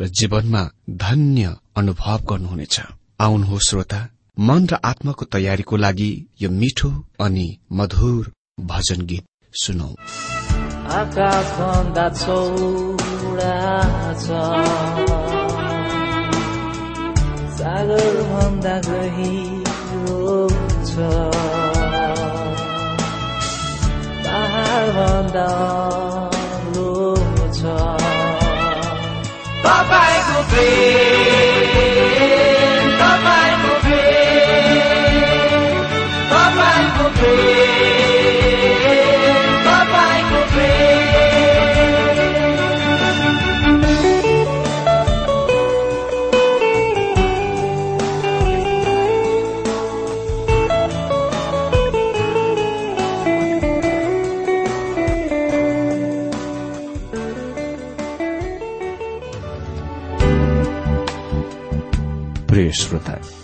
र जीवनमा धन्य अनुभव गर्नुहुनेछ। आउनुहोस् श्रोता। मन र आत्माको तयारीको लागि यो मिठो अनि मधुर भजन गीत सुनौ। सागर भन्दा गहिरो छ। पहाड भन्दा तपाईँको प्रेम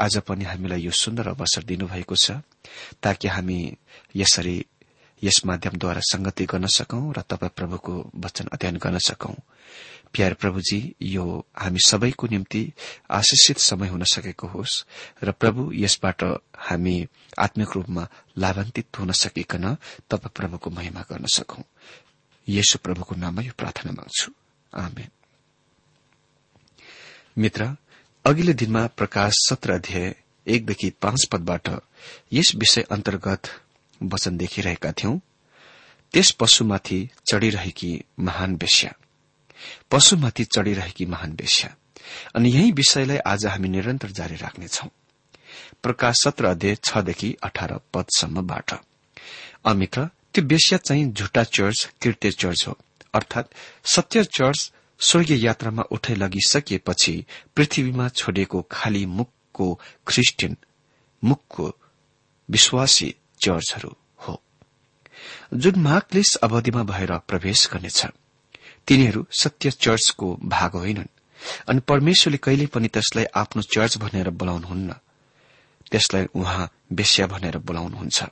आज पनि हामीलाई यो सुन्दर अवसर दिनुभएको छ ताकि हामी यसरी यस माध्यमद्वारा संगति गर्न सकौं र तपाईँ प्रभुको वचन अध्ययन गर्न सकौं। प्यार प्रभुजी यो हामी सबैको निम्ति आशिषित समय हुन सकेको होस् र प्रभु यसबाट हामी आत्मिक रूपमा लाभान्वित हुन सकिकन तपाईँ प्रभुको महिमा गर्न सकौं। यसो प्रभुको नाममा यो प्रार्थना माग्छु। मित्र अघिल्लो दिनमा प्रकाश सत्र अध्याय एकदेखि पाँच पदबाट यस विषय अन्तर्गत वचन देखिरहेका थियौं। त्यस पशुमाथि चढ़िरहेकी महान वेश्या। पशुमाथि चढ़िरहेकी महान वेश्या। अनि यही विषयलाई आज हामी निरन्तर जारी राख्नेछौ। प्रकाश सत्र अध्याय छदेखि अठार पदसम्मबाट। अमित्र त्यो वेश्या चाहिँ झुटा चर्च कृत्य चर्च हो। अर्थात सत्य चर्च स्वर्गीय यात्रामा उठाइ लगिसकिएपछि पृथ्वीमा छोडिएको खाली मुखको ख्रिस्टियन मुखको विश्वासी चर्चहरू हो। जुन महाक्लेश अवधिमा भएर प्रवेश गर्नेछ तिनीहरू सत्य चर्चको भाग होइनन् अनि परमेश्वरले कहिले पनि त्यसलाई आफ्नो चर्च भनेर बोलाउनुहुन्न। त्यसलाई उहाँ वेश्या भनेर बोलाउनुहुन्छ।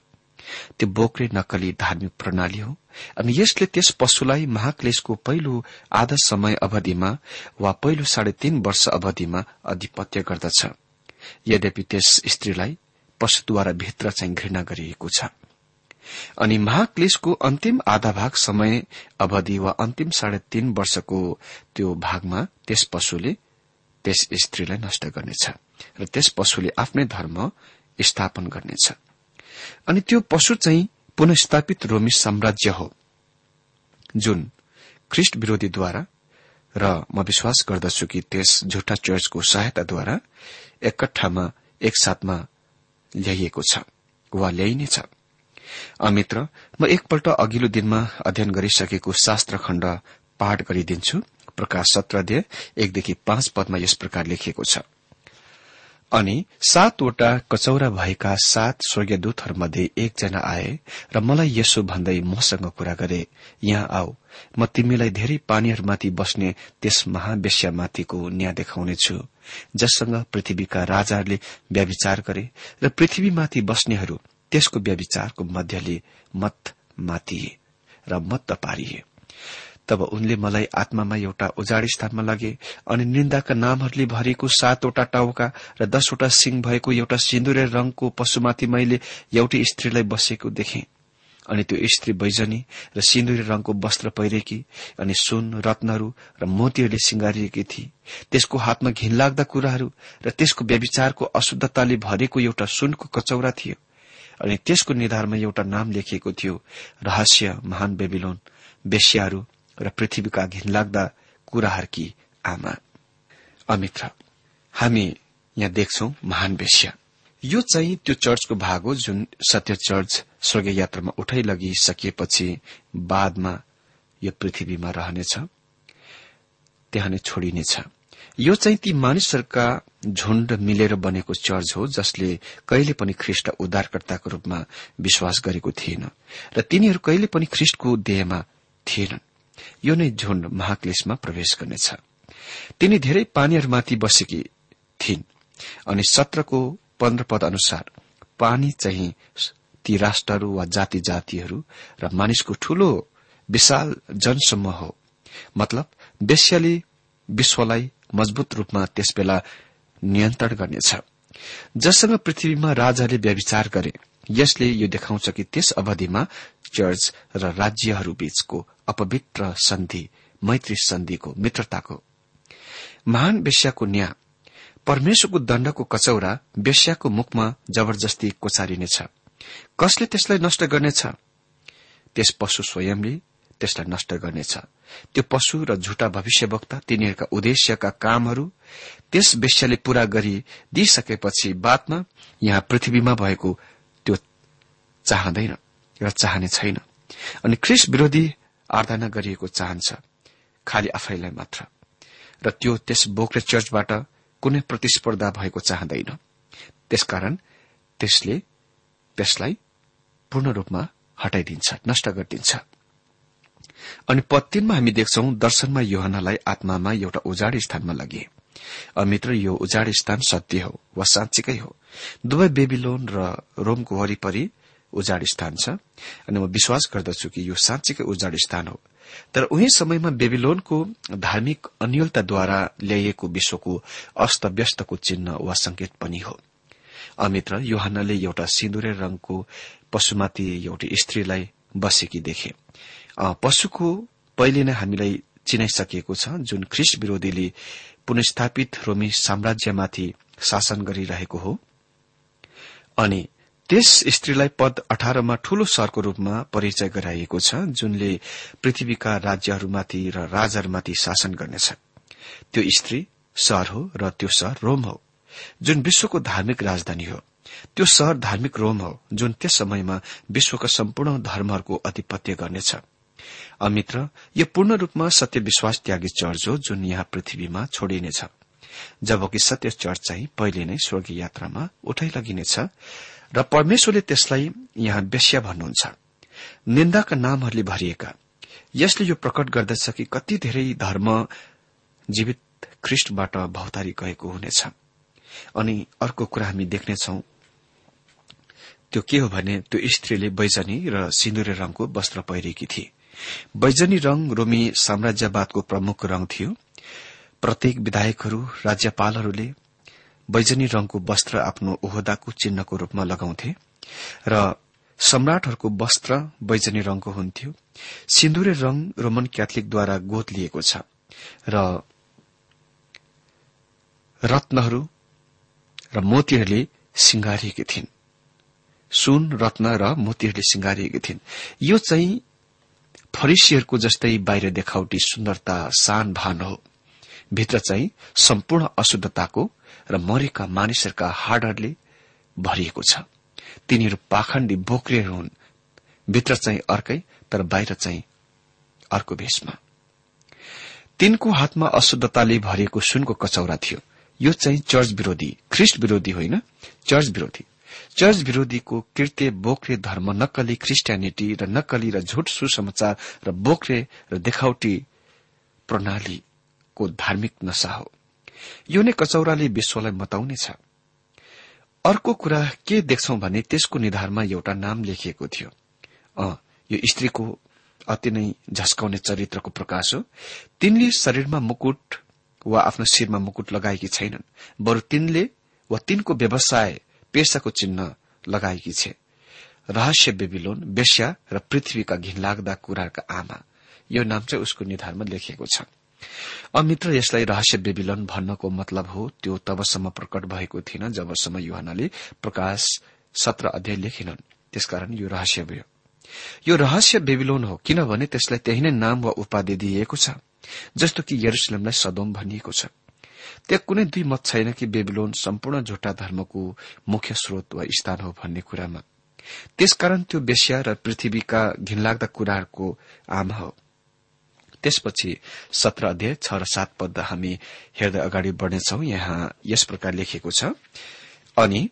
त्यो बोक्रे नक्कली धार्मिक प्रणाली हो। अनि यसले त्यस पशुलाई महाक्लेशको पहिलो आधा समय अवधिमा वा पहिलो साढे तीन वर्ष अवधिमा अधिपत्य गर्दछ। यद्यपि त्यस स्त्रीलाई पशुद्वारा भित्र चाहिँ घृणा गरिएको छ। अनि महाक्लेशको अन्तिम आधा भाग समय अवधि वा अन्तिम साढे तीन वर्षको त्यो भागमा त्यस पशुले त्यस स्त्रीलाई नष्ट गर्नेछ र त्यस पशुले आफ्नै धर्म स्थापन गर्नेछ। अनि त्यो पशु चाहिँ पुनस्थापित रोमी साम्राज्य हो जुन ख्रिष्ट विरोधीद्वारा र म विश्वास गर्दछु कि त्यस झुटा चर्चको सहायताद्वारा एकट्ठामा एकसाथमा ल्याइएको छ वा ल्याइनेछ अमित्र म एकपल्ट अघिल्लो दिनमा अध्ययन गरिसकेको शास्त्र खण्ड पाठ गरिदिन्छु। प्रकाश सत्र एकदेखि पाँच पदमा यस प्रकार लेखिएको छ। अनि सातवटा कचौरा भएका सात स्वर्गीय दूतहरूमध्ये एकजना आए र मलाई यसो भन्दै मसँग कुरा गरे यहाँ आऊ। म तिमीलाई धेरै पानीहरूमाथि बस्ने त्यस महावेश्यामाथिको न्याय देखाउनेछु जससँग पृथ्वीका राजाहरूले व्याविचार गरे र पृथ्वीमाथि बस्नेहरू त्यसको व्याविचारको मध्यले मत मातिए र मत पारिए। तब उनले मलाई आत्मामा एउटा उजाड स्थानमा लगे अनि निन्दाका नामहरूले भरिएको सातवटा टाउका र दसवटा सिंह भएको एउटा सिन्दुरे रंगको पशुमाथि मैले एउटै स्त्रीलाई बसेको देखेँ। अनि त्यो स्त्री बैजनी र सिन्दुरी रंगको वस्त्र पहिरेकी अनि सुन रत्नहरू र मोतीहरूले सिंगारिएकी थिए त्यसको हातमा घिनलाग्दा कुराहरू र त्यसको व्यविचारको अशुद्धताले भरेको एउटा सुनको कचौरा थियो। अनि त्यसको निधारमा एउटा नाम लेखिएको थियो रहस्य महान बेबिलोन बेस्याहरू र पृथ्वीका घिनलाग्दा कुराहरूकी आमा। अमित्र हामी यहाँ देख्छौ महान बेस्या यो चाहिँ त्यो चर्चको भाग हो जुन सत्य चर्च स्वर्गीय यात्रामा उठाइ लगिसकिएपछि बादमा यो पृथ्वीमा रहनेछ त्यहाँ नै छोडिनेछ। यो चाहिँ ती मानिसहरूका झुण्ड मिलेर बनेको चर्च हो जसले कहिले पनि ख्रिष्ट उद्धारकर्ताको रूपमा विश्वास गरेको थिएन र तिनीहरू कहिले पनि ख्रिष्टको देहमा थिएनन्। यो नै झुण्ड महाक्लेशमा प्रवेश गर्नेछ। तिनी धेरै पानीहरूमाथि बसेकी थिइन् अनि सत्रको पन्ध्र पद अनुसार पानी चाहिँ ती राष्ट्रहरू वा जाति जातिहरू र मानिसको ठूलो विशाल जनसमूह हो। मतलब बेस्याले विश्वलाई मजबुत रूपमा त्यसबेला नियन्त्रण गर्नेछ। जससँग पृथ्वीमा राजाले व्यविचार गरे यसले यो देखाउँछ कि त्यस अवधिमा चर्च र राज्यहरू बीचको अपवित्र सन्धि मैत्री सन्धिको मित्रताको। महान वेश्याको न्याय परमेश्वरको दण्डको कचौरा वेश्याको मुखमा जबरजस्ती कोचारिनेछ कसले त्यसलाई नष्ट गर्नेछ? त्यस पशु स्वयंले त्यसलाई नष्ट गर्नेछ। त्यो पशु र झुटा भविष्यवक्ता तिनीहरूका उद्देश्यका कामहरू त्यस वेश्याले पूरा गरी दिइसकेपछि बादमा यहाँ पृथ्वीमा भएको त्यो चाहँदैन र चाहने छैन। अनि ख्रिस विरोधी आराधना गरिएको चाहन्छ। खालि आफैलाई मात्र। र त्यो त्यस बोक्रे चर्चबाट कुनै प्रतिस्पर्धा भएको चाहँदैन। त्यसकारण त्यसले त्यसलाई पूर्ण रूपमा हटाइदिन्छ नष्ट गरिदिन्छ। अनि पत्तीनमा हामी देख्छौ दर्शनमा योहनालाई आत्मामा एउटा उजाड स्थानमा लगे अमित्र यो उजाड स्थान सत्य हो वा साँच्चीकै हो? दुवै बेबिलोन र रोमको वरिपरि उजाड स्थान छ। अनि म विश्वास गर्दछु कि यो साँच्चीकै उजाड स्थान हो। तर उही समयमा बेबिलोनको धार्मिक अन्यलताद्वारा ल्याइएको विश्वको अस्तव्यस्तको चिन्ह वा संकेत पनि हो। अमित्र योहानले एउटा सिन्दुरे रंगको पशुमाथि एउटी स्त्रीलाई बसेकी देखे। पशुको पहिले नै हामीलाई चिनाइसकिएको छ जुन ख्रिस्ट विरोधीले पुनस्थापित रोमी साम्राज्यमाथि शासन गरिरहेको हो। अनि त्यस स्त्रीलाई पद अठारमा ठूलो सरको रूपमा परिचय गराइएको छ जुनले पृथ्वीका राज्यहरूमाथि र राजहरूमाथि शासन गर्नेछ। त्यो स्त्री सर हो र त्यो सहर रोम हो जुन विश्वको धार्मिक राजधानी हो। त्यो सहर धार्मिक रोम हो जुन त्यस समयमा विश्वका सम्पूर्ण धर्महरूको आधिपत्य गर्नेछ। अमित्र यो पूर्ण रूपमा सत्य विश्वास त्यागी चर्च हो जुन यहाँ पृथ्वीमा छोडिनेछ। जबकि सत्य चर्च चाहिँ पहिले नै स्वर्गीय यात्रामा उठाइ लगिनेछ र परमेश्वरले त्यसलाई यहाँ बेस्या भन्नुहुन्छ। निन्दाका नामहरूले भरिएका। यसले यो प्रकट गर्दछ कि कति धेरै धर्म जीवित ख्रिष्टबाट भौतारी गएको हुनेछ। अनि अर्को कुरा हामी देख्नेछौ त्यो के हो भने त्यो स्त्रीले बैजनी र सिन्दुरे रंगको वस्त्र पहिरेकी थिए। बैजनी रंग रोमी साम्राज्यवादको प्रमुख रंग थियो। प्रत्येक विधायकहरू राज्यपालहरूले बैजनी रंगको वस्त्र आफ्नो ओहदाको चिन्हको रूपमा लगाउँथे र सम्राटहरूको वस्त्र बैजनी रंगको हुन्थ्यो। सिन्दुरे रंग रोमन क्याथोलिकद्वारा गोद लिएको छ र रत्नहरू र मोतीहरूले सिंगारिएकी थिइन्। सुन रत्न र मोतीहरूले सिंगारिएकी थिइन्। यो चाहिँ फरिसीहरूको जस्तै बाहिर देखाउटी सुन्दरता सान भान हो। भित्र चाहिँ सम्पूर्ण अशुद्धताको र मरेका मानिसहरूका हाडहरूले भरिएको छ। तिनीहरू पाखण्डी बोक्रिएर हुन्। भित्र चाहिँ अर्कै तर बाहिर चाहिँ अर्को भेषमा। तिनको हातमा अशुद्धताले भरिएको सुनको कचौरा थियो। यो चाहिँ चर्च विरोधी ख्रिस्ट विरोधी होइन चर्च विरोधी। चर्च विरोधीको कृत्य बोक्रे धर्म नक्कली क्रिस्टियानिटी र नक्कली र झुट सुसमाचार र बोक्रे र देखाउटी प्रणालीको धार्मिक नशा हो। यो नै कचौराले विश्वलाई मताउनेछ अर्को कुरा के देख्छौ भने त्यसको निधारमा एउटा नाम लेखिएको थियो। अ यो स्त्रीको अति नै झस्काउने चरित्रको प्रकाश हो। तिनले शरीरमा मुकुट वा आफ्नो शिरमा मुकुट लगाएकी छैनन् बरु तिनले वा तिनको व्यवसाय पेसाको चिन्ह लगाएकी छे। रहस्य बेबिलोन बेस्या र पृथ्वीका घिनलाग्दा कुराका आमा। यो नाम चाहिँ उसको निधारमा लेखिएको छ। अमित्र यसलाई रहस्य बेबिलोन भन्नको मतलब हो त्यो तबसम्म प्रकट भएको थिएन जबसम्म युहनाले प्रकाश सत्र अध्याय लेखिनन्। त्यसकारण यो रहस्य भयो। यो रहस्य बेबिलोन हो किनभने त्यसलाई त्यही नै नाम वा उपाधि दिइएको छ जस्तो कि यरुसलेमलाई सदोम भनिएको छ। त्यहाँ कुनै दुई मत छैन कि बेबिलोन सम्पूर्ण झुटा धर्मको मुख्य स्रोत वा स्थान हो भन्ने कुरामा। त्यसकारण त्यो बेस्या र पृथ्वीका घिनलाग्दा कुराहरूको आमा हो। त्यसपछि सत्र अध्याय छ र सात पद हामी हेर्दै अगाडि बढ़नेछौ। यहाँ यस प्रकार लेखिएको छ अनि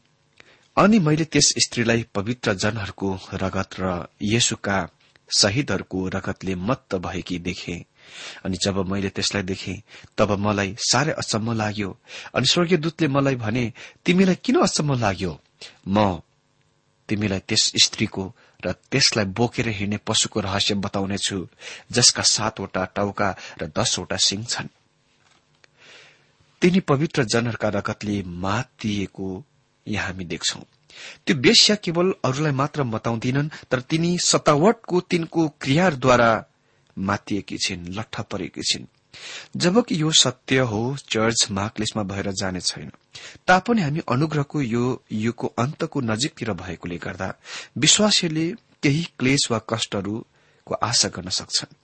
अनि मैले त्यस स्त्रीलाई पवित्र जनहरूको रगत र येसुका शहीदहरूको रगतले मत्त भएकी देखे। अनि जब मैले त्यसलाई देखे तब मलाई साह्रै अचम्म लाग्यो। अनि स्वर्गीय दूतले मलाई भने तिमीलाई किन अचम्म लाग्यो? म तिमीलाई त्यस स्त्रीको र त्यसलाई बोकेर हिँड्ने पशुको रहस्य बताउनेछु जसका सातवटा टाउका र दसवटा सिंह छन्। तिनी पवित्र जनहरूका रगतले मातिएको यहाँ हामी देख्छौ। त्यो वेश्या केवल अरूलाई मात्र बताउँदिनन् तर तिनी सतावटको तिनको क्रियाद्वारा मातिएकी छिन् लट्ठ परेकी छिन्। जबकि यो सत्य हो चर्च मार्कलेसमा भएर जाने छैन। तापनि हामी अनुग्रहको यो युगको अन्तको नजिकतिर भएकोले गर्दा विश्वासीले केही क्लेश वा कष्टहरूको आशा गर्न सक्छन्।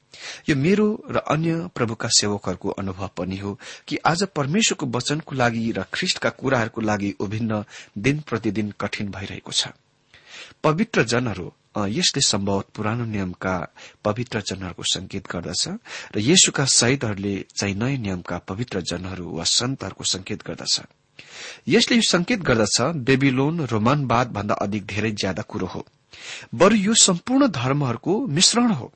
यो मेरो र अन्य प्रभुका सेवकहरूको अनुभव पनि हो कि आज परमेश्वरको वचनको लागि र ख्रिष्टका कुराहरूको लागि विभिन्न दिन प्रतिदिन कठिन भइरहेको छ। पवित्र जनहरू यसले सम्भव पुरानो नियमका पवित्र जनहरूको संकेत गर्दछ र येशुका शहीदहरूले चाहिँ नयाँ नियमका पवित्र जनहरू वा सन्तहरूको संकेत गर्दछ। यसले यो संकेत गर्दछ बेबिलोन रोमानवाद भन्दा अधिक धेरै ज्यादा कुरो हो। बरु यो सम्पूर्ण धर्महरूको मिश्रण हो।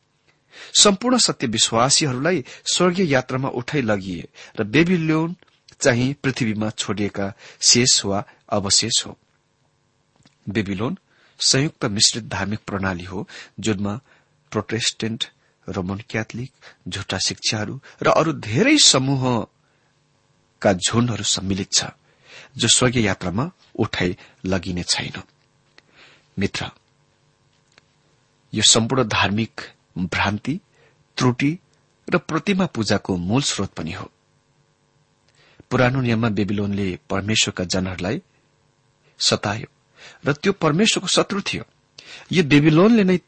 सम्पूर्ण सत्य विश्वासीहरूलाई स्वर्गीय यात्रामा उठाइ लगिए र बेबिलोन चाहिँ पृथ्वीमा छोडिएका शेष वा अवशेष हो। बेबिलोन संयुक्त मिश्रित धार्मिक प्रणाली हो जुनमा प्रोटेस्टेन्ट रोमन क्याथलिक झुटा शिक्षाहरू र अरू धेरै समूहका झुण्डहरू सम्मिलित छ जो स्वर्गीय यात्रामा उठाइ लगिने छैन। मित्र यो सम्पूर्ण धार्मिक भ्रान्ति त्रुटि र प्रतिमा पूजाको मूल स्रोत पनि हो। पुरानो नियममा बेबिलोनले परमेश्वरका जनहरूलाई सतायो। र त्यो परमेश्वरको शत्रु थियो। यो बेबिलोनले नै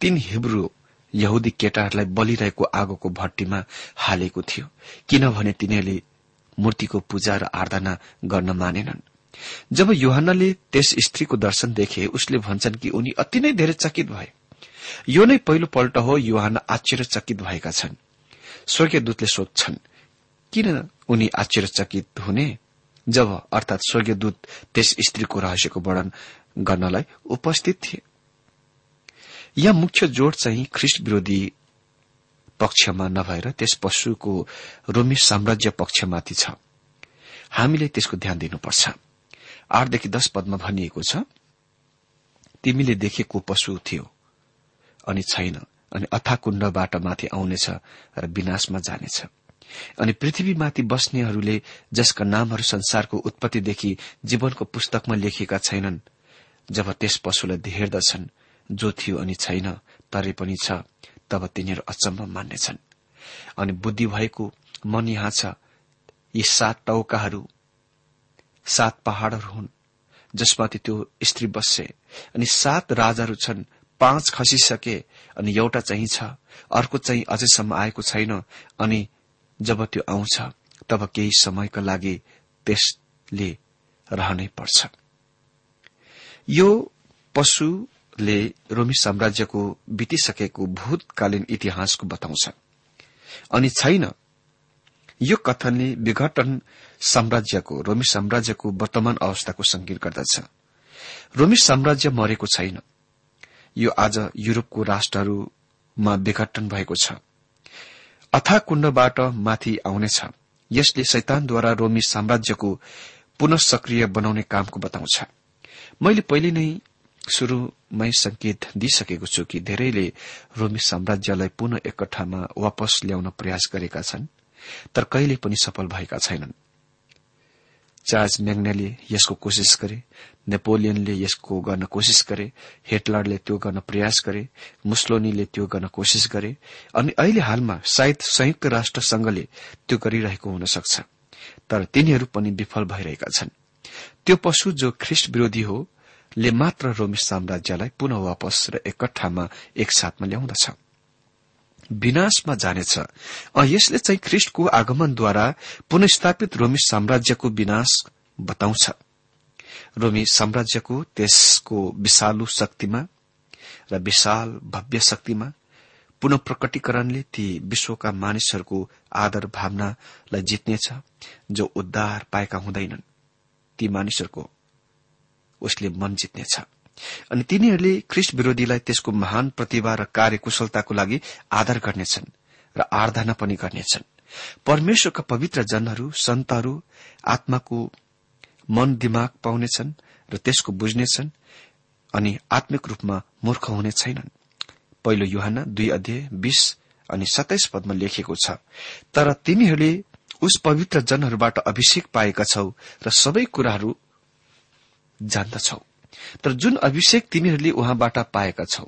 तीन हिब्रू यहुदी केटाहरूलाई बलिरहेको आगोको भट्टीमा हालेको थियो किनभने तिनीहरूले मूर्तिको पूजा र आराधना गर्न मानेनन्। जब युहानले त्यस स्त्रीको दर्शन देखे उसले भन्छन् कि उनी अति नै धेरै चकित भए। यो नै पहिलो पल्ट हो युहान आश्चर्यचकित भएका छन्। स्वर्गीय दूतले सोध्छन् किन उनी आश्चर्यचकित हुने? जब अर्थात स्वर्गीय दूत त्यस स्त्रीको रहस्यको वर्णन गर्नलाई उपस्थित थिए। यहाँ मुख्य जोड चाहिँ ख्रिस्ट विरोधी पक्षमा नभएर त्यस पशुको रोमी साम्राज्य पक्षमाथि छ। हामीले त्यसको ध्यान दिनुपर्छ। आठदेखि दश पदमा भनिएको छ तिमीले देखेको पशु थियो अनि छैन अनि अथाकुण्डबाट माथि आउनेछ र विनाशमा जानेछ। अनि पृथ्वीमाथि बस्नेहरूले जसका नामहरू संसारको उत्पत्तिदेखि जीवनको पुस्तकमा लेखिएका छैनन् जब त्यस पशुलाई हेर्दछन् जो थियो अनि छैन तरै पनि छ तब तिनीहरू अचम्म मान्नेछन्। अनि बुद्धि भएको मन यहाँ छ यी सात टौकाहरू सात पहाड़हरू हुन् जसमाथि त्यो स्त्री बस्छे अनि सात राजाहरू छन् पाँच खसिसके अनि एउटा चाहिँ छ अर्को चाहिँ अझैसम्म आएको छैन अनि जब त्यो आउँछ तब केही समयका लागि त्यसले रहनै पर्छ। यो पशुले रोमी साम्राज्यको बितिसकेको भूतकालीन इतिहासको बताउँछ। अनि छैन यो कथनले विघटन साम्राज्यको रोमी साम्राज्यको वर्तमान अवस्थाको संकेत गर्दछ। रोमी साम्राज्य मरेको छैन। यो आज युरोपको राष्ट्रहरूमा विघटन भएको छ। अथा कुण्डबाट माथि आउनेछ। यसले शैतानद्वारा रोमी साम्राज्यको पुनः सक्रिय बनाउने कामको बताउँछ। मैले पहिले नै शुरू मै संकेत दिइसकेको छु कि धेरैले रोमी साम्राज्यलाई पुनः एकठामा वापस ल्याउन प्रयास गरेका छन् तर कहिले पनि सफल भएका छैनन्। चार्ज म्याग्नेले यसको कोशिश गरे नेपोलियनले यसको गर्न कोशिश गरे हिटलरले त्यो गर्न प्रयास गरे मुस्लोनीले त्यो गर्न कोशिश गरे अनि अहिले हालमा सायद संयुक्त राष्ट्र संघले त्यो गरिरहेको हुन सक्छ तर तिनीहरू पनि विफल भइरहेका छन्। त्यो पशु जो ख्रिस्ट विरोधी हो ले मात्र रोमी साम्राज्यलाई पुनः वापस र एकट्ठामा एकसाथमा ल्याउँदछ। विनाशमा जानेछ। यसले चाहिँ ख्रिष्टको आगमनद्वारा पुनस्थापित रोमी साम्राज्यको विनाश बताउँछ। रोमी साम्राज्यको त्यसको विशालु शक्तिमा र विशाल भव्य शक्तिमा पुनः प्रकटीकरणले ती विश्वका मानिसहरूको आदर भावनालाई जित्नेछ जो उद्धार पाएका हुँदैनन्। ती मानिसहरूको उसले मन जित्नेछ। अनि तिनीहरूले ख्रिस्ट विरोधीलाई त्यसको महान प्रतिभा र कार्यकुशलताको लागि आदर गर्नेछन् र आराधना पनि गर्नेछन्। परमेश्वरका पवित्र जनहरू सन्तहरू आत्माको मन दिमाग पाउनेछन् र त्यसको बुझ्नेछन् अनि आत्मिक रूपमा मूर्ख हुने छैनन्। पहिलो युहान दुई अध्यय बीस अनि सत्ताइस पदमा लेखिएको छ तर तिमीहरूले उस पवित्र जनहरूबाट अभिषेक पाएका छौ र सबै कुराहरू जान्दछौ। तर जुन अभिषेक तिमीहरूले उहाँबाट पाएका छौ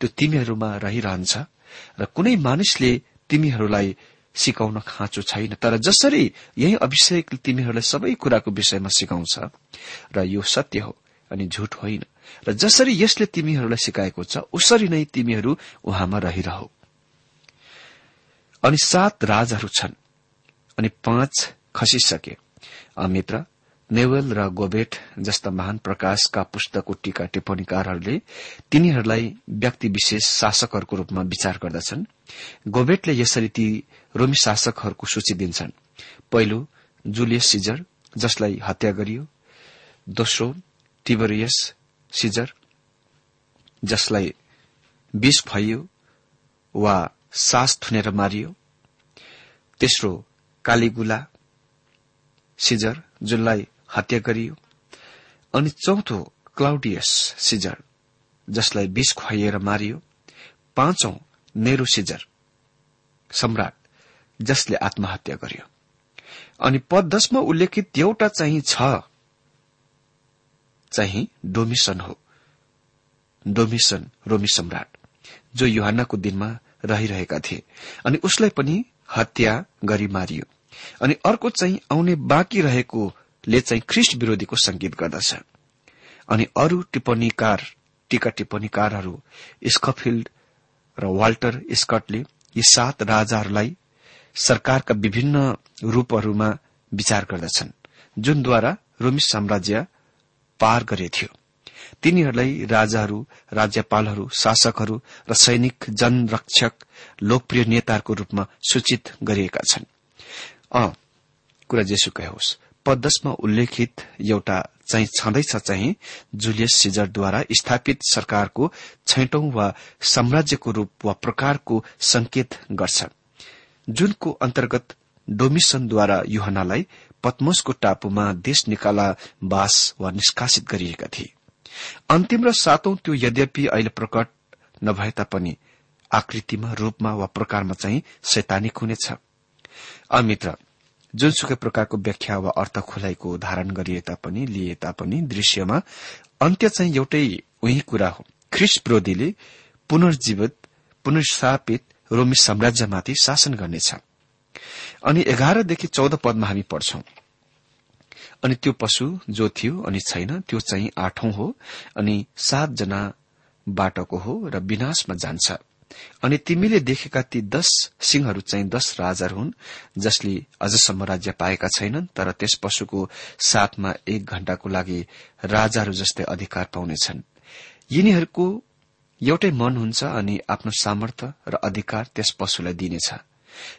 त्यो तिमीहरूमा रहिरहन्छ र कुनै मानिसले तिमीहरूलाई सिकाउन खाँचो छैन तर जसरी यही अभिषेक तिमीहरूलाई सबै कुराको विषयमा सिकाउँछ र यो सत्य हो अनि झुट होइन। र जसरी यसले तिमीहरूलाई सिकाएको छ उसरी नै तिमीहरू उहाँमा रहिरह। अनि सात राजहरू छन् अनि पाँच खसिसके। मित्र नेवल र गोबेट जस्ता महान प्रकाशका पुस्तकको टीका टिप्पणीकारहरूले तिनीहरूलाई व्यक्ति विशेष शासकहरूको रूपमा विचार गर्दछन्। गोबेटले यसरी ती रोमी शासकहरूको सूची दिन्छन्। पहिलो जुलियस सिजर जसलाई हत्या गरियो। दोस्रो टिबरियस सिजर जसलाई विष भइयो वा सास थुनेर मारियो। तेस्रो कालीगुला सिजर जुनलाई हत्या गरियो। अनि चौथो क्लाउडियस सिजर जसलाई विष खुवाइएर मारियो पाँचौं नेहरू सिजर सम्राट जसले आत्महत्या गर्यो। अनि पद दशमा उल्लेखित एउटा चाहिँ छ चाहिँ डोमिसन हो। डोमिसन रोमी सम्राट जो युहानको दिनमा रहिरहेका थिए। अनि उसलाई पनि हत्या गरी मारियो। अनि अर्को चाहिँ आउने बाँकी रहेको ले चाहिँ ख्रिस्ट विरोधीको संकेत गर्दछ। अनि अरू टिप्पणीकार टीका टिप्पणीकारहरू स्कफिल्ड र वाल्टर स्कटले यी सात राजाहरूलाई सरकारका विभिन्न रूपहरूमा विचार गर्दछन् जुनद्वारा रोमी साम्राज्य पार गरेथ्यो। तिनीहरूलाई राजाहरू राज्यपालहरू शासकहरू र सैनिक जनरक्षक लोकप्रिय नेताहरूको रूपमा सूचित गरिएका छन्। कुरा जेसुकै होस् पदशमा उल्लेखित एउटा चाहिँ छँदैछ चाहिँ जुलियस सिजरद्वारा स्थापित सरकारको छैटौं वा साम्राज्यको रूप वा प्रकारको संकेत गर्छ। जुनको अन्तर्गत डोमिसनद्वारा युहनालाई पद्मसको टापुमा देश निकाला बास वा निष्कासित गरिएका थिए। अन्तिम र सातौं त्यो यद्यपि अहिले प्रकट नभए तापनि आकृतिमा रूपमा वा प्रकारमा चाहिँ सैतानिक हुनेछ। जुनसुकै प्रकारको व्याख्या वा अर्थ खुलाइको धारण गरिए तापनि लिए तापनि दृश्यमा अन्त्य चाहिँ एउटै उही कुरा हो। ख्रिस विरोधीले पुनर्जीवित पुनर्स्थापित रोमी साम्राज्यमाथि शासन गर्नेछ। अनि एघारदेखि चौध पदमा हामी पढ्छौं। अनि त्यो पशु जो थियो अनि छैन त्यो चाहिँ आठौं हो अनि सातजना बाटोको हो र विनाशमा जान्छ। अनि तिमीले देखेका ती दश सिंहहरू चाहिँ दश राजाहरू हुन् जसले अझसम्म राज्य पाएका छैनन् तर त्यस पशुको साथमा एक घण्टाको लागि राजाहरू जस्तै अधिकार पाउनेछन्। यिनीहरूको एउटै मन हुन्छ अनि आफ्नो सामर्थ्य र अधिकार त्यस पशुलाई दिनेछ।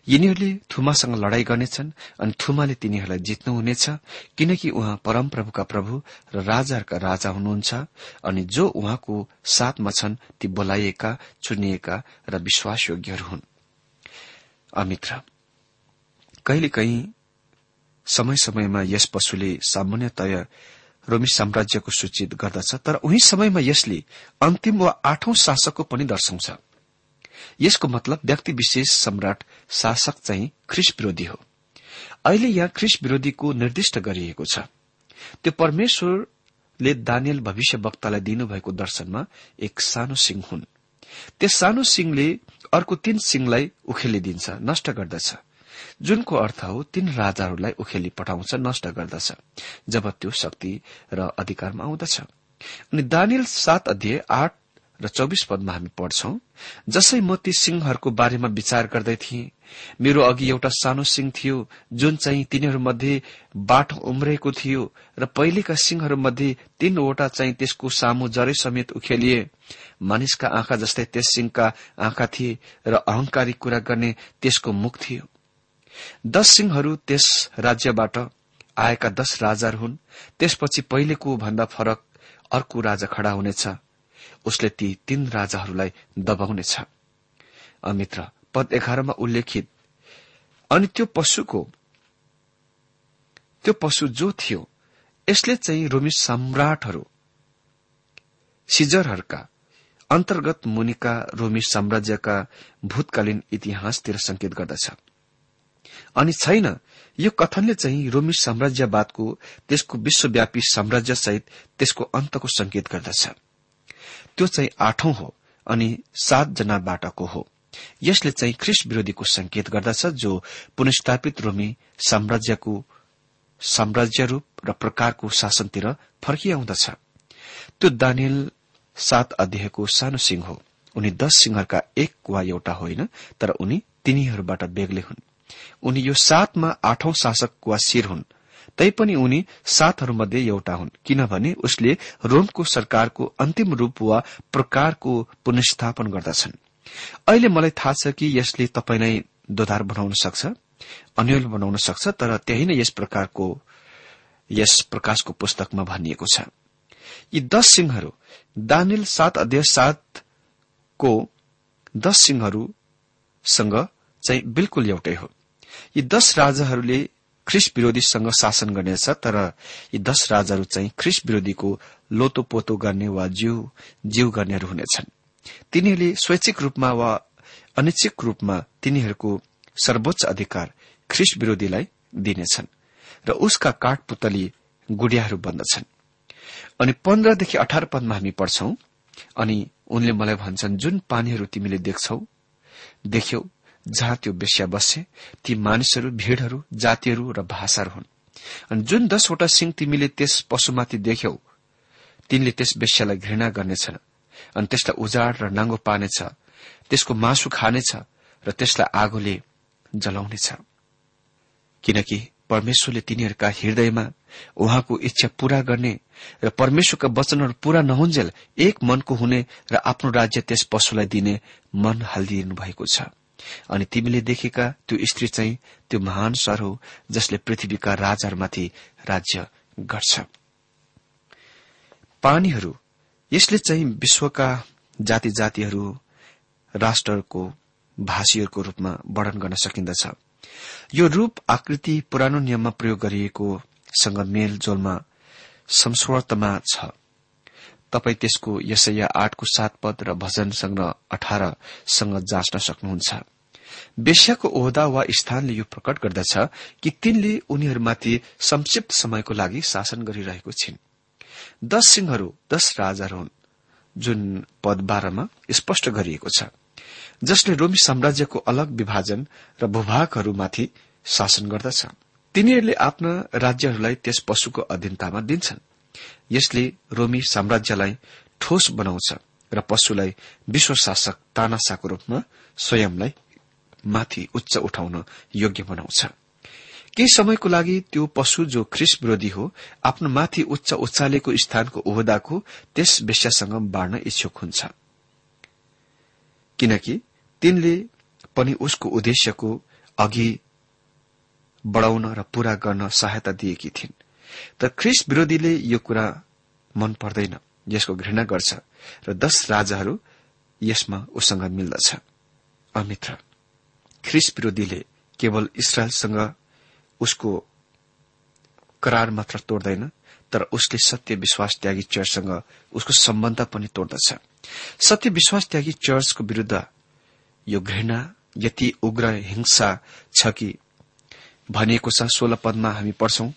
यिनीहरूले थुमासँग लड़ाई गर्नेछन् अनि थुमाले तिनीहरूलाई जित्नुहुनेछ किनकि उहाँ परमप्रभुका प्रभु र राजाहरूका राजा हुनुहुन्छ अनि जो उहाँको साथमा छन् ती बोलाइएका चुनिएका र विश्वासयोग्यहरू हुन्। अमित्र कहिलेकाहीँ समय समयमा यस पशुले सामान्यतय रोमी साम्राज्यको सूचित गर्दछ तर उही समयमा यसले अन्तिम वा आठौं शासकको पनि दर्शाउँछ यसको मतलब व्यक्ति विशेष सम्राट शासक चाहिँ ख्रिस विरोधी हो। अहिले यहाँ ख्रिस विरोधीको निर्दिष्ट गरिएको छ। त्यो परमेश्वरले दानियल भविष्य वक्तालाई दिनुभएको दर्शनमा एक सानो सिंह हुन्। त्यस सानो सिंहले अर्को तीन सिंहलाई उखेलिदिन्छ नष्ट गर्दछ। जुनको अर्थ हो तीन राजाहरूलाई उखेली पठाउँछ नष्ट गर्दछ जब त्यो शक्ति र अधिकारमा आउँदछ। अनि दानियल सात अध्यय आठ र चौबिस पदमा हामी पढ्छौं जसै म ती सिंहहरूको बारेमा विचार गर्दै थिएँ मेरो अघि एउटा सानो सिंह थियो जुन चाहिँ तिनीहरूमध्ये बाटो उम्रेको थियो र पहिलेका सिंहहरूमध्ये तीनवटा चाहिँ त्यसको सामु जरे समेत उखेलिए। मानिसका आँखा जस्तै त्यस सिंहका आँखा थिए र अहंकारी कुरा गर्ने त्यसको मुख थियो। दश सिंहहरू त्यस राज्यबाट आएका दश राजाहरू हुन् त्यसपछि पहिलेको भन्दा फरक अर्को राजा खड़ा हुनेछ। उसले ती तीन राजाहरूलाई दबाउनेछ। अमित्र पद एघारमा उल्लेखित अनि त्यो पशुको त्यो पशु जो थियो यसले चाहिँ रोमी सम्राटहरू सिजरहरूका अन्तर्गत मुनिका रोमी साम्राज्यका भूतकालीन इतिहासतिर संकेत गर्दछ। अनि छैन यो कथनले चाहिँ रोमी साम्राज्यवादको त्यसको विश्वव्यापी साम्राज्य सहित त्यसको अन्तको संकेत गर्दछ। त्यो चाहिँ आठौं हो अनि सातजनाबाटको हो। यसले चाहिँ ख्रिस विरोधीको संकेत गर्दछ जो पुनस्थापित रोमी साम्राज्यको साम्राज्य रूप र प्रकारको शासनतिर फर्किआउँदछ। त्यो दानियल सात अध्यायको सानो सिंह हो। उनी दश सिंहका एक वा एउटा होइन तर उनी तिनीहरूबाट बेग्लै हुन्। उनी यो सातमा आठौं शासक वा शिर हुन्। तैपनि उनी सातहरूमध्ये एउटा हुन् किनभने उसले रोमको सरकारको अन्तिम रूप वा प्रकारको पुनस्थापन गर्दछन्। अहिले मलाई थाहा छ कि यसले तपाईँलाई दोधार बनाउन सक्छ अन्यल बनाउन सक्छ तर त्यही नै यस प्रकारको यस प्रकाशको पुस्तकमा भनिएको छ। यी दश सिंहहरू दानिल सात अध्यय सातको दश सिंहहरूसँग चाहिँ बिल्कुल एउटै हो। यी दश राजाहरूले ख्रिस विरोधीसँग शासन गर्नेछ तर यी दश राजाहरू चाहिँ ख्रिस विरोधीको लोतो पोतो गर्ने वा जिउ जिउ गर्नेहरू हुनेछन्। तिनीहरूले स्वैच्छिक रूपमा वा अनिच्छिक रूपमा तिनीहरूको सर्वोच्च अधिकार ख्रिस विरोधीलाई दिनेछन् र उसका काठपुतली गुडियाहरू बन्दछन्। अनि पन्ध्रदेखि अठार पदमा हामी पढ्छौं अनि उनले मलाई भन्छन् जुन पानीहरू तिमीले देख्छौ देख्यौ जहाँ त्यो बेस्या बस्छे ती मानिसहरू भीड़हरू जातिहरू र भाषाहरू हुन्। अनि जुन दसवटा सिंह तिमीले त्यस पशुमाथि देख्यौ तिनले त्यस बेस्यालाई घृणा गर्नेछ अनि त्यसलाई उजाड र नाङ्गो पार्नेछ त्यसको मासु खानेछ र त्यसलाई आगोले जलाउनेछ। किनकि परमेश्वरले तिनीहरूका हृदयमा उहाँको इच्छा पूरा गर्ने र परमेश्वरका वचनहरू पूरा नहुन्जेल एक मनको हुने र आफ्नो राज्य त्यस पशुलाई दिने मन हालिदिनु भएको छ। अनि तिमीले देखेका त्यो स्त्री चाहिँ त्यो महान स्वर हो जसले पृथ्वीका राजाहरूमाथि राज्य गर्छ। पानीहरू यसले चाहिँ विश्वका जाति जातिहरू राष्ट्रको भाषीहरूको रूपमा वर्णन गर्न सकिन्दछ। यो रूप आकृति पुरानो नियममा प्रयोग गरिएको सँग मेलजोलमा संस्वर्तमा छ। तपाई त्यसको यसैया आठको सात पद र भजन संग्रह अठारसँग जाँच्न सक्नुहुन्छ। वेश्याको ओहदा वा स्थानले यो प्रकट गर्दछ कि तिनले उनीहरूमाथि संक्षिप्त समयको लागि शासन गरिरहेको छिन्। दश सिंहहरू दश राजाहरू हुन् जुन पद बाह्रमा स्पष्ट गरिएको छ। जसले रोमी साम्राज्यको अलग विभाजन र भूभागहरूमाथि शासन गर्दछ। तिनीहरूले आफ्ना राज्यहरूलाई त्यस पशुको अधीनतामा दिन्छन्। यसले रोमी साम्राज्यलाई ठोस बनाउँछ र पशुलाई विश्वशासक तानासाको रूपमा स्वयंलाई माथि उच्च उठाउन योग्य बनाउँछ। केही समयको लागि त्यो पशु जो ख्रिस विरोधी हो आफ्नो माथि उच्च उचालेको स्थानको ओहदाको त्यस वेश्यासँग बाँड्न इच्छुक हुन्छ। किनकि तिनले पनि उसको उद्देश्यको अघि बढ़ाउन र पूरा गर्न सहायता दिएकी थिइन्। तर ख्रिस विरोधीले यो कुरा मन पर्दैन यसको घृणा गर्छ र दश राजाहरू यसमा उसँग मिल्दछ। अमित्र ख्रिस विरोधीले केवल इसरायलसँग उसको करार मात्र तोड्दैन तर उसले सत्य विश्वास त्यागी चर्चसँग उसको सम्बन्ध पनि तोड्दछ। सत्य विश्वास त्यागी चर्चको विरूद्ध यो घृणा यति उग्र हिंसा छ कि भनिएको छ सोह्र पदमा हामी पढ्छौं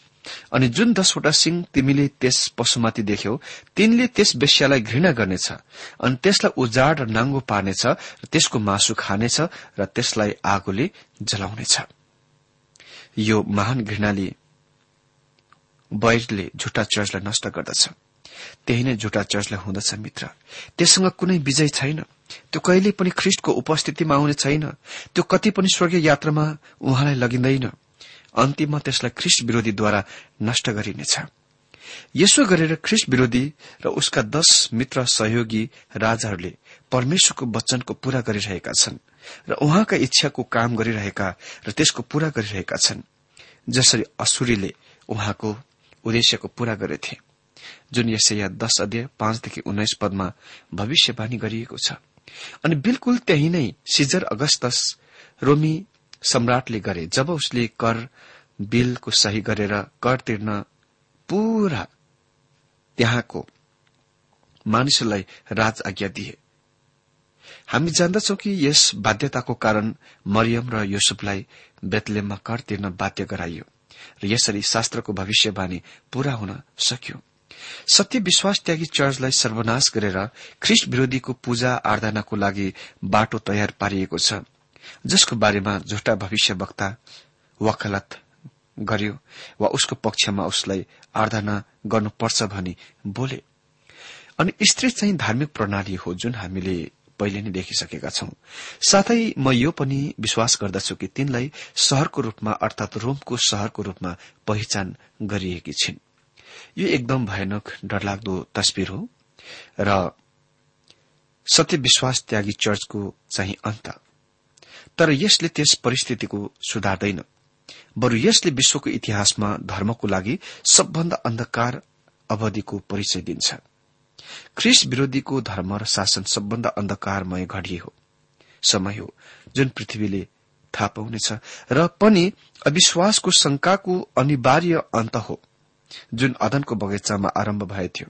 अनि जुन दसवटा सिंह तिमीले त्यस पशुमाथि देख्यौ तिनले त्यस वेश्यालाई घृणा गर्नेछ अनि त्यसलाई उजाड र नाङ्गो पार्नेछ र त्यसको मासु खानेछ र त्यसलाई आगोले जलाउनेछ। यो महान घृणाले बैरले झुटा चर्चलाई नष्ट गर्दछ। त्यही नै झुटा चर्चलाई हुँदछ मित्र। त्यससँग कुनै विजय छैन। त्यो कहिले पनि ख्रिष्टको उपस्थितिमा आउने छैन। त्यो कति पनि स्वर्गीय यात्रामा उहाँलाई लगिँदैन। अन्तिममा त्यसलाई ख्रिस्ट विरोधीद्वारा नष्ट गरिनेछ। यसो गरेर ख्रिस्ट विरोधी र उसका दश मित्र सहयोगी राजाहरूले परमेश्वरको वचनको पूरा गरिरहेका छन् र उहाँका इच्छाको काम गरिरहेका र त्यसको पूरा गरिरहेका छन्। जसरी असुरीले उहाँको उद्देश्यको पूरा गरेथे। जुन यसैया दश अध्यय पाँचदेखि उन्नाइस पदमा भविष्यवाणी गरिएको छ। अनि बिल्कुल त्यही नै सिजर अगस्तस रोमी सम्राटले गरे। जब उसले कर बिलको सही गरेर कर तिर्न पूरा त्यहाँको मानिसहरूलाई राज आज्ञा दिए। हामी जान्दछौ कि यस बाध्यताको कारण मरियम र युसुफलाई बेतलेममा कर तिर्न बाध्य गराइयो र यसरी शास्त्रको भविष्यवाणी पूरा हुन सक्यो। सत्य विश्वास त्यागी चर्चलाई सर्वनाश गरेर ख्रिस्ट विरोधीको पूजा आराधनाको लागि बाटो तयार पारिएको छ। जसको बारेमा झुटा भविष्य वक्ता वकालत गर्यो वा उसको पक्षमा उसलाई आराधना गर्नुपर्छ भनी बोले। अनि स्त्री चाहिँ धार्मिक प्रणाली हो जुन हामीले पहिले नै देखिसकेका छौं। साथै म यो पनि विश्वास गर्दछु कि तिनलाई शहरको रूपमा अर्थात रोमको शहरको रूपमा पहिचान गरिएकी छिन्। यो एकदम भयानक डरलाग्दो तस्विर हो र सत्य विश्वास त्यागी चर्चको चाहिँ अन्त। तर यसले त्यस परिस्थितिको सुधार्दैन। बरु यसले विश्वको इतिहासमा धर्मको लागि सबभन्दा अन्धकार अवधिको परिचय दिन्छ। ख्रिस विरोधीको धर्म र शासन सबभन्दा अन्धकारमय घडी हो। समय हो जुन पृथ्वीले थाहा पाउनेछ र पनि अविश्वासको शंकाको अनिवार्य अन्त हो जुन अदनको बगैँचामा आरम्भ भएथ्यो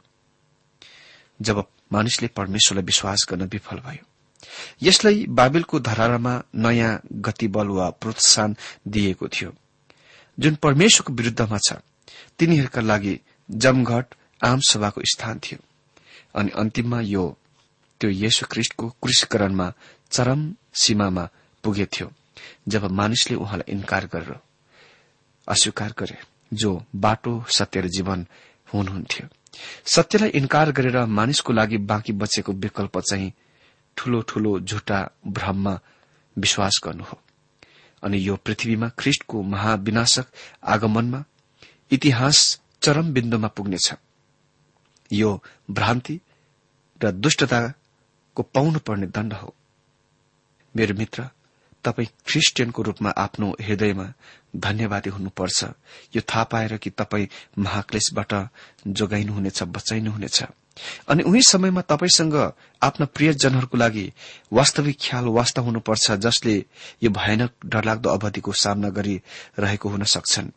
जब मानिसले परमेश्वरलाई विश्वास गर्न विफल भयो यसलाई बाबेलको धरारमा नयाँ गतिबल वा प्रोत्साहन दिएको थियो। जुन परमेश्वरको विरूद्धमा छ तिनीहरूका लागि जमघट आम सभाको स्थान थियो। अनि अन्तिममा यो त्यो येशु ख्रिष्टको कृषिकरणमा चरम सीमामा पुगेथ्यो जब मानिसले उहाँलाई इन्कार गरेर अस्वीकार गरे जो बाटो सत्य र जीवन हुनुहुन्थ्यो। सत्यलाई इन्कार गरेर मानिसको लागि बाँकी बचेको विकल्प चाहिँ ठूलो ठूलो झुटा भ्रममा विश्वास गर्नु हो। अनि यो पृथ्वीमा ख्रिष्टको महाविनाशक आगमनमा इतिहास चरम बिन्दुमा पुग्नेछ। यो भ्रान्ति र दुष्टताको पाउनुपर्ने दण्ड हो। मेरो मित्र तपाई क्रिस्चियनको रूपमा आफ्नो हृदयमा धन्यवादी हुनुपर्छ। यो थाहा पाएर कि तपाई महाक्लेशबाट जोगाइनुहुनेछ बचाइनुहुनेछ। अनि उही समयमा तपाईँसँग आफ्ना प्रियजनहरूको लागि वास्तविक ख्याल वास्ता हुनुपर्छ जसले यो भयानक डरलाग्दो अवधिको सामना गरिरहेको हुन सक्छन्।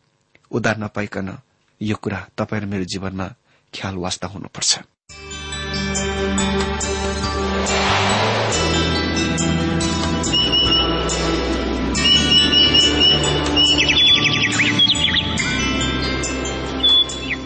उदार नपाइकन यो कुरा तपाईँ र मेरो जीवनमा ख्याल वास्ता हुनुपर्छ।